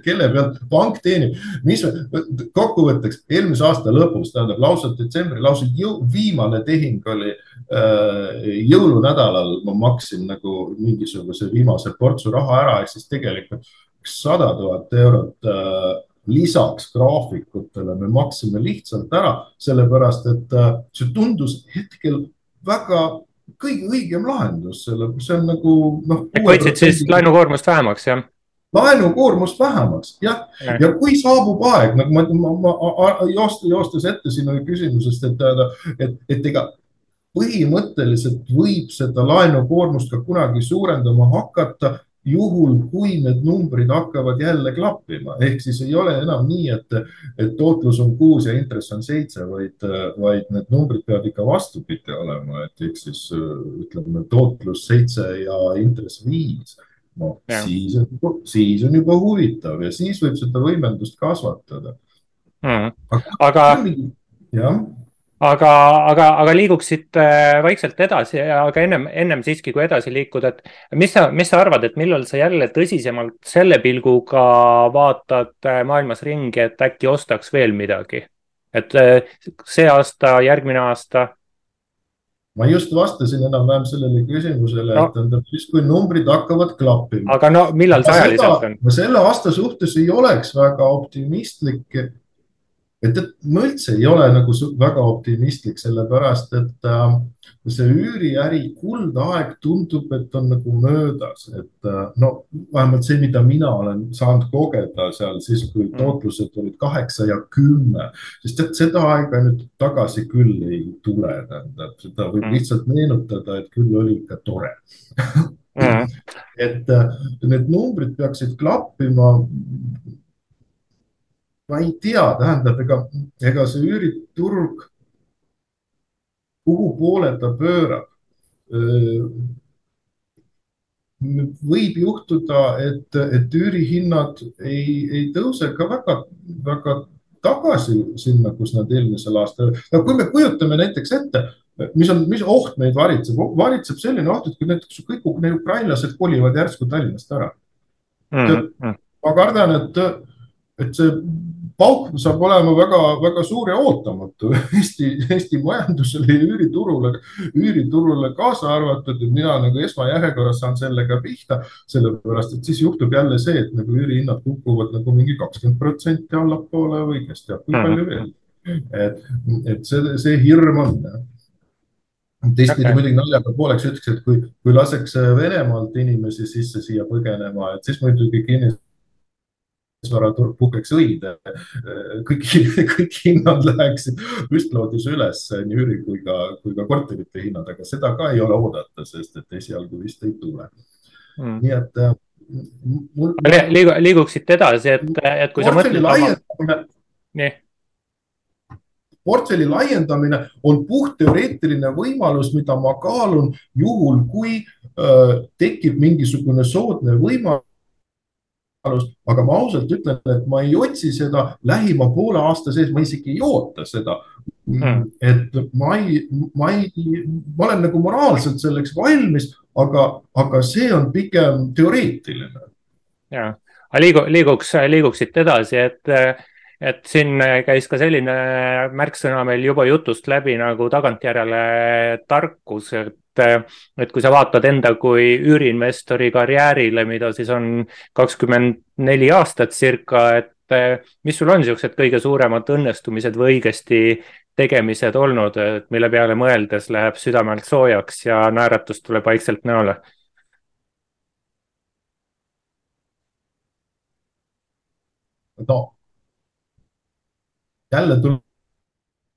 kelle pealt pank teenib, mis kokkuvõtteks eelmise aasta lõpus, tähendab lausa detsembri, lausa jõu, viimane tehing oli äh, jõulunädalal ma maksin nagu mingisuguse viimase portsu raha ära, ehk siis tegelikult sada tuhat eurot äh, lisaks graafikutele me maksime lihtsalt ära, sellepärast et äh, see tundus hetkel väga kõige õigem lahendus, selle, see on nagu noh. hoidsid siis laenukoormust vähemaks, jah? Laenukoormust vähemaks, jah. ja kui saabub aeg, nagu ma, ma, ma joostes, joostes ette sinu küsimusest, et, et, et ega põhimõtteliselt võib seda laenukoormust ka kunagi suurendama hakata juhul, kui need numbrid hakkavad jälle klappima, ehk siis ei ole enam nii, et, et tootlus on kuus ja intress on seitse, vaid, vaid need numbrid peavad ikka vastupidi olema, et ehk siis ütleme tootlus seitse ja intress viis no ja. siis on, siis on juba huvitav ja siis võib seda võimendust kasvatada mm.. aga, jah aga, aga, aga liiguksid äh, vaikselt edasi, aga ennem, ennem siiski, kui edasi liikuda, et mis sa, mis sa arvad, et millal sa jälle tõsisemalt selle pilguga vaatad äh, maailmas ringi, et äkki ostaks veel midagi? et äh, see aasta, järgmine aasta ma just vastasin enam-vähem sellele küsimusele no., et tähendab siis, kui numbrid hakkavad klappima. aga no millal see ajaliselt on? ma selle aasta suhtes ei oleks väga optimistlik et, et ma üldse ei ole nagu väga optimistlik, sellepärast et äh, see üüriäri kuldaeg tundub, et on nagu möödas, et äh, no vähemalt see, mida mina olen saanud kogeda seal siis, kui mm. tootlused olid kaheksa ja kümme, sest et seda aega nüüd tagasi küll ei tule, tähendab, seda võib mm. lihtsalt meenutada, et küll oli ikka tore mm. et äh, need numbrid peaksid klappima ma ei tea, tähendab, ega, ega see üüriturg, kuhu poole ta pöörab? võib juhtuda, et, et üürihinnad ei, ei tõuse ka väga, väga tagasi sinna, kus nad eelmisel aastal, no kui me kujutame näiteks ette, mis on, mis oht meid varitseb, varitseb selline oht, et kui näiteks kõik need ukrainlased kolivad järsku Tallinnast ära mm. -hmm. ma kardan, et, et see pauk saab olema väga-väga suur ja ootamatu Eesti, Eesti majandusele ja üüriturule, üüriturule kaasa arvatud, et mina nagu esmajärjekorras saan sellega pihta, sellepärast et siis juhtub jälle see, et nagu üürihinnad kukuvad nagu mingi kakskümmend protsenti allapoole või kes teab, kui palju mhm. veel. et, et see, see hirm on teistpidi okay. muidugi naljaga pooleks ütleks, et kui, kui laseks Venemaalt inimesi sisse siia põgenema, et siis muidugi kinnitada kinnisvaraturg puhkeks õide. kõik, kõik hinnad läheksid üstloodis üles, nii üüri kui ka, kui ka korterite hinnad, aga seda ka ei ole oodata, sest et esialgu vist ei tule mm.. nii et äh, mul.... liigu, liiguksid edasi, et, et kui sa mõtled. nii portfelli laiendamine on puhtteoreetiline võimalus, mida ma kaalun juhul, kui äh, tekib mingisugune soodne võimalus võimalust, aga ma ausalt ütlen, et ma ei otsi seda lähima poole aasta sees, ma isegi ei oota seda. Mm.. et ma ei, ma ei, ma olen nagu moraalselt selleks valmis, aga, aga see on pigem teoreetiline. ja, aga liigu, liiguks, liiguksid edasi, et et siin käis ka selline märksõna meil juba jutust läbi nagu tagantjärele tarkus, et et, et kui sa vaatad enda kui üüriinvestori karjäärile, mida siis on kakskümmend neli aastat circa, et et mis sul on niisugused kõige suuremad õnnestumised või õigesti tegemised olnud, et mille peale mõeldes läheb südamelt soojaks ja naeratus tuleb vaikselt näole? no jälle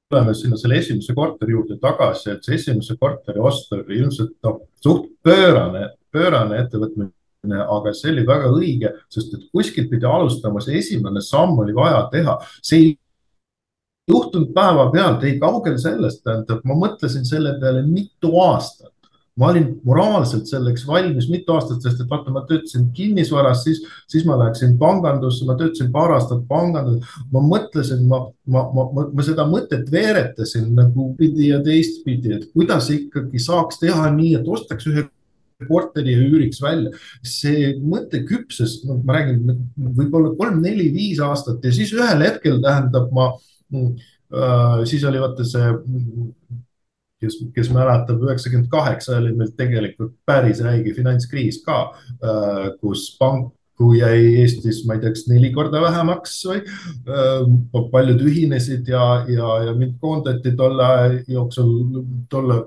tuleme sinna selle esimese korteri juurde tagasi, et see esimese korteri ost oli ilmselt noh, suht pöörane, pöörane ettevõtmine aga see oli väga õige, sest et kuskilt pidi alustama, see esimene samm oli vaja teha, see ei juhtunud päevapealt, ei kaugel sellest, tähendab, ma mõtlesin selle peale mitu aastat ma olin moraalselt selleks valmis mitu aastat, sest et vaata, ma töötasin kinnisvaras, siis, siis ma läksin pangandusse, ma töötasin paar aastat panganduses. ma mõtlesin, ma, ma, ma, ma, ma seda mõtet veeretasin nagu pidi ja teistpidi, et kuidas ikkagi saaks teha nii, et ostaks ühe korteri ja üüriks välja. see mõte küpses, no ma räägin võib-olla kolm-neli-viis aastat ja siis ühel hetkel tähendab ma äh,, siis oli vaata see kes, kes mäletab, üheksakümmend kaheksa oli meil tegelikult päris räige finantskriis ka, äh, kus pank kui jäi Eestis, ma ei tea, kas neli korda vähemaks või äh, paljud ühinesid ja, ja, ja mind koondati tolle jooksul, tolle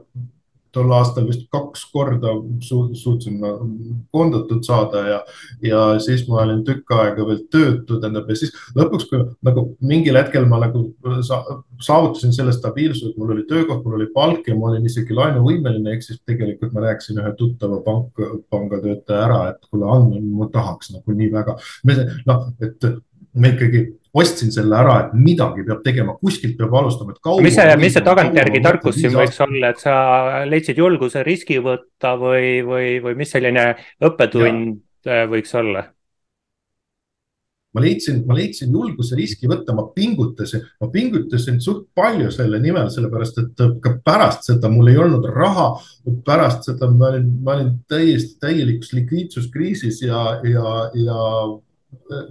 tol aastal vist kaks korda su suutsin koondatud saada ja, ja siis ma olin tükk aega veel töötu, tähendab ja siis lõpuks, kui nagu mingil hetkel ma nagu sa, saavutasin selle stabiilsuse, et mul oli töökoht, mul oli palk ja ma olin isegi laenuvõimeline, ehk siis tegelikult ma rääkisin ühe tuttava pank, pangatöötaja ära, et kuule, Anne, ma tahaks nagu nii väga. noh, et me ikkagi ostsin selle ära, et midagi peab tegema, kuskilt peab alustama, et kaua. mis see, mis see tagantjärgi tarkus siin võiks olla, et sa leidsid julguse riski võtta või, või, või mis selline õppetund ja. võiks olla? ma leidsin, ma leidsin julguse riski võtta, ma pingutasin, ma pingutasin suht palju selle nimel, sellepärast et ka pärast seda mul ei olnud raha. pärast seda ma olin, ma olin täiesti täielikus likviidsuskriisis ja, ja, ja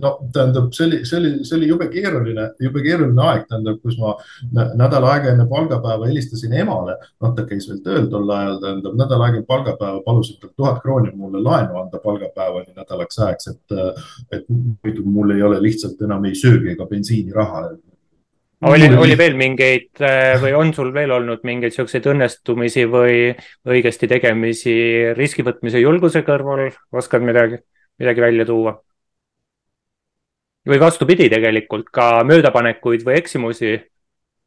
no tähendab, see oli, see oli, see oli jube keeruline, jube keeruline aeg, tähendab, kus ma nädal aega enne palgapäeva helistasin emale. noh, ta käis veel tööl tol ajal, tähendab nädal aega palgapäeva palusin talt tuhat krooni mulle laenu anda palgapäevani nädalaks ajaks, et, et muidu mul ei ole lihtsalt enam ei söögi ega bensiiniraha oli, oli veel mingeid või on sul veel olnud mingeid siukseid õnnestumisi või õigesti tegemisi riski võtmise julguse kõrval, oskad midagi, midagi välja tuua? Või vastupidi, tegelikult ka möödapanekuid või eksimusi,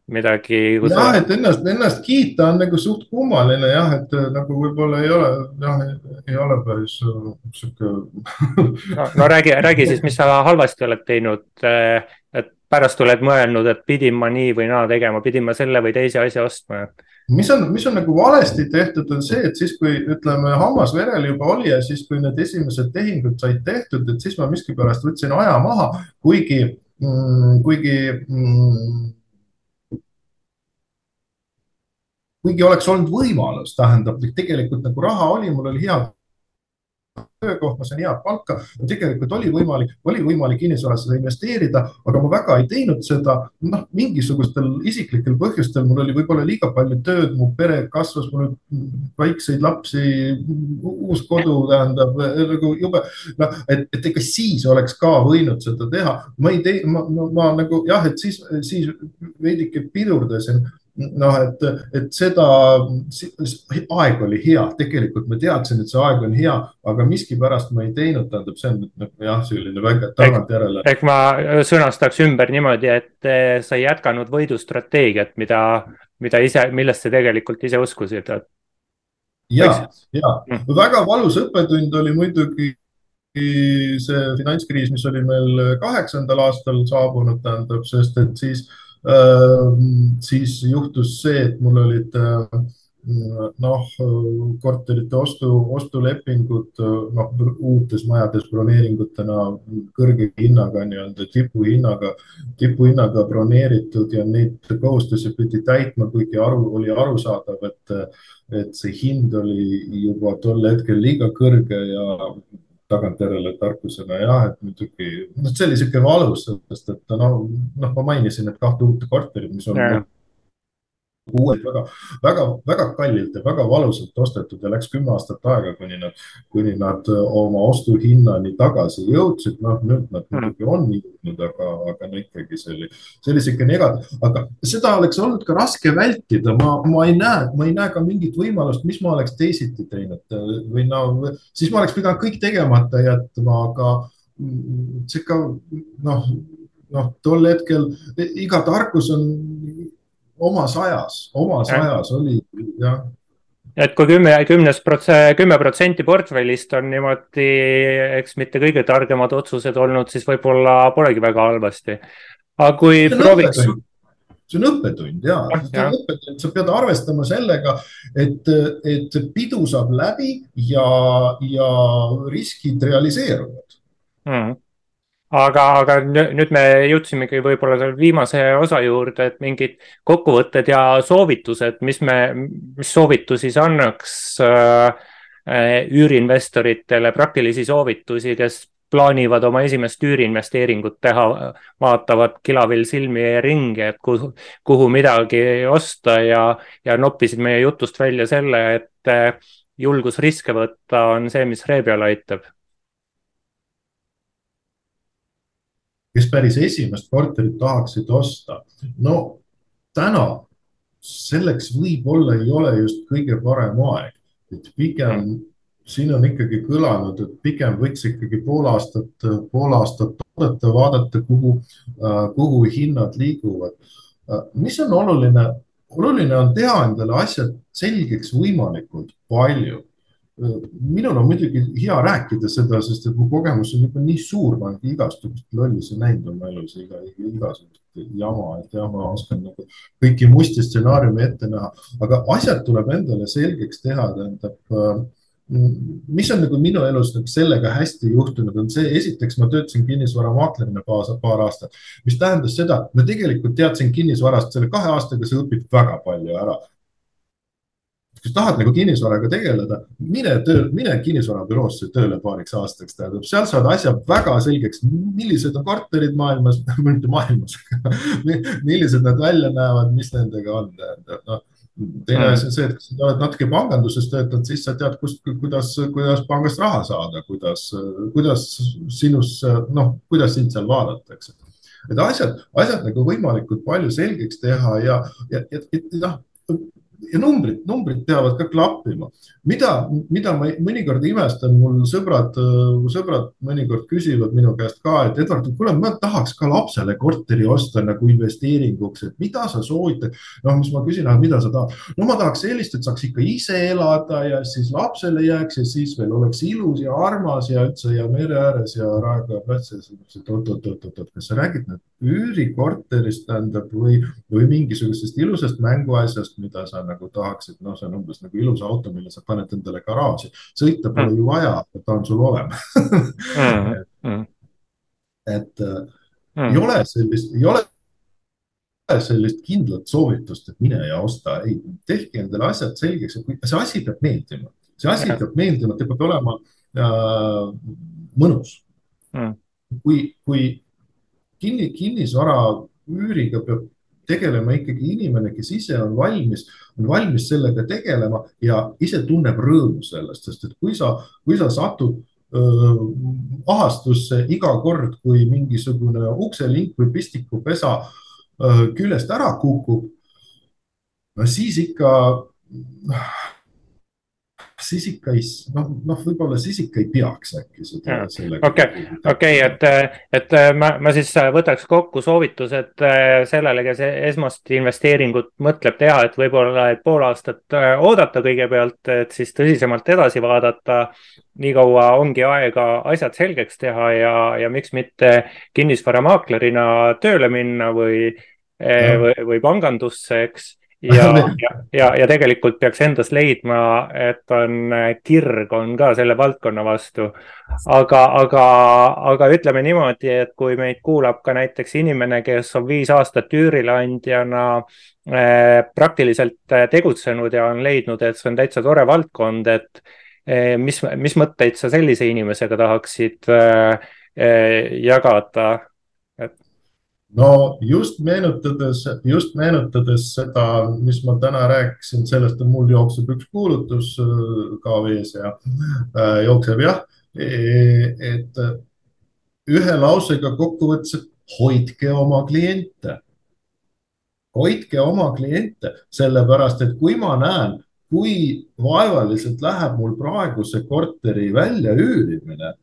midagi. jah, et ennast, ennast kiita on nagu suht kummaline jah, et äh, nagu võib-olla ei ole, jah, ei ole päris äh, sihuke no, no räägi, räägi siis, mis sa halvasti oled teinud, äh, et pärast oled mõelnud, et pidin ma nii või naa tegema, pidin ma selle või teise asja ostma mis on, mis on nagu valesti tehtud, on see, et siis, kui ütleme, hammas verel juba oli ja siis, kui need esimesed tehingud said tehtud, et siis ma miskipärast võtsin aja maha, kuigi mm,, kuigi mm, kuigi oleks olnud võimalus, tähendab, tegelikult nagu raha oli, mul oli hea töökoht, ma sain head palka. tegelikult oli võimalik, oli võimalik kinnisvarasse investeerida, aga ma väga ei teinud seda. noh, mingisugustel isiklikel põhjustel mul oli võib-olla liiga palju tööd, mu pere kasvas, mul väikseid lapsi, uus kodu tähendab nagu jube. noh, et, et ega siis oleks ka võinud seda teha, ma ei tee, ma, ma, ma nagu jah, et siis, siis veidike pidurdasin noh, et, et seda, aeg oli hea, tegelikult ma teadsin, et see aeg on hea, aga miskipärast ma ei teinud, tähendab, see on jah, selline väga tagantjärele. ehk ma sõnastaks ümber niimoodi, et eh, sa ei jätkanud võidustrateegiat, mida, mida ise, millest sa tegelikult ise uskusid, et. ja, ja mm. väga valus õppetund oli muidugi see finantskriis, mis oli meil kaheksandal aastal saabunud, tähendab, sest et siis äh, siis juhtus see, et mul olid äh, noh, korterite ostu, ostulepingud noh, uutes majades broneeringutena kõrge hinnaga, nii-öelda tipuhinnaga, tipuhinnaga broneeritud ja neid kohustusi pidi täitma, kuigi aru, oli arusaadav, et, et see hind oli juba tol hetkel liiga kõrge ja tagantjärele tarkusena jah, et muidugi, noh, see oli sihuke valus, sest et noh, noh, ma mainisin, et kahte uut korterit, mis on uued väga, väga, väga kallilt ja väga valusalt ostetud ja läks kümme aastat aega, kuni nad, kuni nad oma ostuhinnani tagasi jõudsid. noh, nüüd nad hmm. muidugi on jõudnud, aga, aga no ikkagi see oli, see oli sihuke negatiivne, aga seda oleks olnud ka raske vältida. ma, ma ei näe, ma ei näe ka mingit võimalust, mis ma oleks teisiti teinud või no siis ma oleks pidanud kõik tegemata jätma, aga ka noh, noh, tol hetkel iga tarkus on omas ajas, omas ja. ajas oli jah et kui kümme, kümnes prots-, kümme protsenti portfellist on niimoodi, eks mitte kõige targemad otsused olnud, siis võib-olla polegi väga halvasti. aga kui prooviks. see on õppetund ja, ja., sa pead arvestama sellega, et, et pidu saab läbi ja, ja riskid realiseeruvad mm aga, aga nüüd me jõudsimegi võib-olla selle viimase osa juurde, et mingid kokkuvõtted ja soovitused, mis me, mis soovitusi sa annaks äh, üüriinvestoritele, praktilisi soovitusi, kes plaanivad oma esimest üüriinvesteeringut teha, vaatavad kilavil silmi ringi, et kuhu, kuhu midagi osta ja, ja noppisid meie jutust välja selle, et äh, julgus riske võtta on see, mis ree peale aitab kes päris esimest korterit tahaksid osta. no täna selleks võib-olla ei ole just kõige parem aeg, et pigem siin on ikkagi kõlanud, et pigem võiks ikkagi pool aastat, pool aastat oodata, vaadata, kuhu, kuhu hinnad liiguvad. mis on oluline, oluline on teha endale asjad selgeks võimalikult palju minul on muidugi hea rääkida seda, sest et mu kogemus on juba nii suur, ma olen igasugust lollusi näinud oma elus, iga, igasugust jama, et jah, ma oskan nagu kõiki musti stsenaariume ette näha, aga asjad tuleb endale selgeks teha, tähendab äh, mis on nagu minu elus nagu sellega hästi juhtunud, on see, esiteks ma töötasin kinnisvaramaaklerina paar aastat, mis tähendas seda, ma tegelikult teadsin kinnisvarast, selle kahe aastaga sa õpid väga palju ära kui sa tahad nagu kinnisvaraga tegeleda, mine töö, mine kinnisvarabüroosse tööle paariks aastaks, tähendab, seal saad asja väga selgeks, millised on korterid maailmas, mitte maailmas millised nad välja näevad, mis nendega on, tähendab, noh teine asi on see, et kui sa oled natuke panganduses töötanud, siis sa tead, kust, kuidas, kuidas pangast raha saada, kuidas, kuidas sinus, noh, kuidas sind seal vaadatakse. et asjad, asjad nagu võimalikult palju selgeks teha ja, ja, ja, ja noh ja numbrid, numbrid peavad ka klappima. mida, mida ma mõnikord imestan, mul sõbrad, sõbrad mõnikord küsivad minu käest ka, et Edward, kuule, ma tahaks ka lapsele korteri osta nagu investeeringuks, et mida sa soovitad. noh, mis ma küsin, mida sa tahad? no ma tahaks sellist, et saaks ikka ise elada ja siis lapsele jääks ja siis veel oleks ilus ja armas ja üldse ja mere ääres ja Raekoja platsil. oot-oot-oot-oot, kas sa räägid nüüd üürikorterist tähendab või, või mingisugusest ilusast mänguasjast, mida sa nagu tahaksid, noh, see on umbes nagu ilus auto, mille sa paned endale garaaži, sõita pole mm. ju vaja, ta on sul olemas mm. mm. et mm. ei ole sellist, ei ole sellist kindlat soovitust, et mine ja osta, ei, tehke endale asjad selgeks, et see asi peab meeldima, see asi mm. peab meeldima, ta peab olema äh, mõnus mm.. kui, kui kinni, kinnisvara üüriga peab tegelema ikkagi inimene, kes ise on valmis, on valmis sellega tegelema ja ise tunneb rõõmu sellest, sest et kui sa, kui sa satud öö, ahastusse iga kord, kui mingisugune ukselink või pistikupesa öö, küljest ära kukub, no siis ikka siis ikka ei, noh, noh, võib-olla siis ikka ei peaks äkki seda. okei, okei, et, et ma, ma siis võtaks kokku soovitused äh, sellele, kes esmast investeeringut mõtleb teha, et võib-olla, et pool aastat äh, oodata kõigepealt, et siis tõsisemalt edasi vaadata. nii kaua ongi aega asjad selgeks teha ja, ja miks mitte kinnisvaramaaklerina tööle minna või, äh, või, või pangandusse, eks ja, ja, ja, ja tegelikult peaks endas leidma, et on kirg on ka selle valdkonna vastu. aga, aga, aga ütleme niimoodi, et kui meid kuulab ka näiteks inimene, kes on viis aastat üürileandjana eh, praktiliselt tegutsenud ja on leidnud, et see on täitsa tore valdkond, et eh, mis, mis mõtteid sa sellise inimesega tahaksid eh, eh jagada? No just meenutades, just meenutades seda, mis ma täna rääkisin, sellest, mul jookseb üks kuulutus äh, ka vees ja äh, jookseb jah, e, et ühe lausega kokkuvõttes, et hoidke oma kliente. hoidke oma kliente, sellepärast et kui ma näen, kui vaevaliselt läheb mul praegu see korteri väljaüürimine,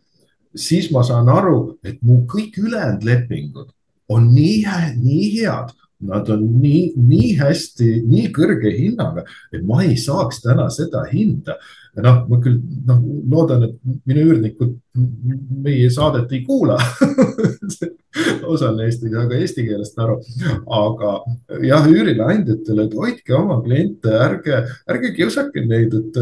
siis ma saan aru, et mu kõik ülejäänud lepingud on nii, nii head, nad on nii, nii hästi, nii kõrge hinnaga, et ma ei saaks täna seda hinda. noh, ma küll noh, loodan, et minu üürnikud meie saadet ei kuula osa neist ei saa ka eesti keelest aru, aga jah, üürileandjatele, et hoidke oma kliente, ärge, ärge kiusake neid, et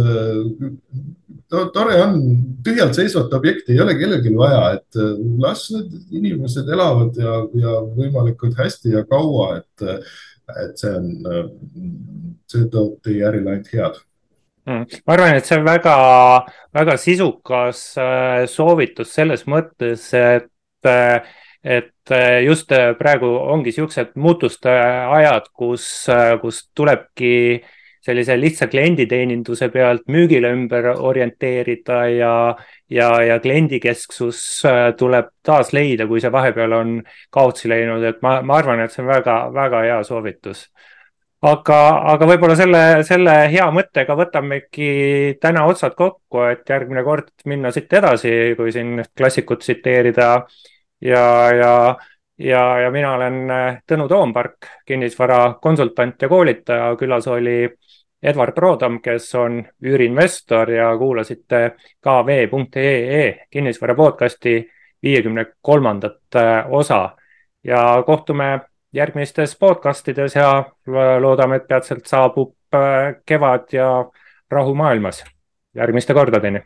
tore on, tühjalt seisvat objekti ei ole kellelgi vaja, et äh, las need inimesed elavad ja, ja võimalikult hästi ja kaua, et, et see on, äh, see toob teie ärile ainult head mm. ma arvan, et see on väga, väga sisukas äh, soovitus selles mõttes, et, et just praegu ongi siuksed muutuste ajad, kus, kus tulebki äh, sellise lihtsa klienditeeninduse pealt müügile ümber orienteerida ja, ja, ja kliendikesksus äh, tuleb taas leida, kui see vahepeal on kaotsi läinud, et ma, ma arvan, et see on väga, väga hea soovitus. aga, aga võib-olla selle, selle hea mõttega võtamegi täna otsad kokku, et järgmine kord minna siit edasi, kui siin klassikut tsiteerida ja, ja ja, ja mina olen äh, Tõnu Toompark, kinnisvarakonsultant ja koolitaja, külas oli Edward Roodam, kes on üüriinvestor ja kuulasite kv.ee kinnisvara podcasti viiekümne kolmandat äh, osa ja kohtume järgmistes podcastides ja loodame, et peatselt saabub äh, kevad ja rahu maailmas. järgmiste kordadeni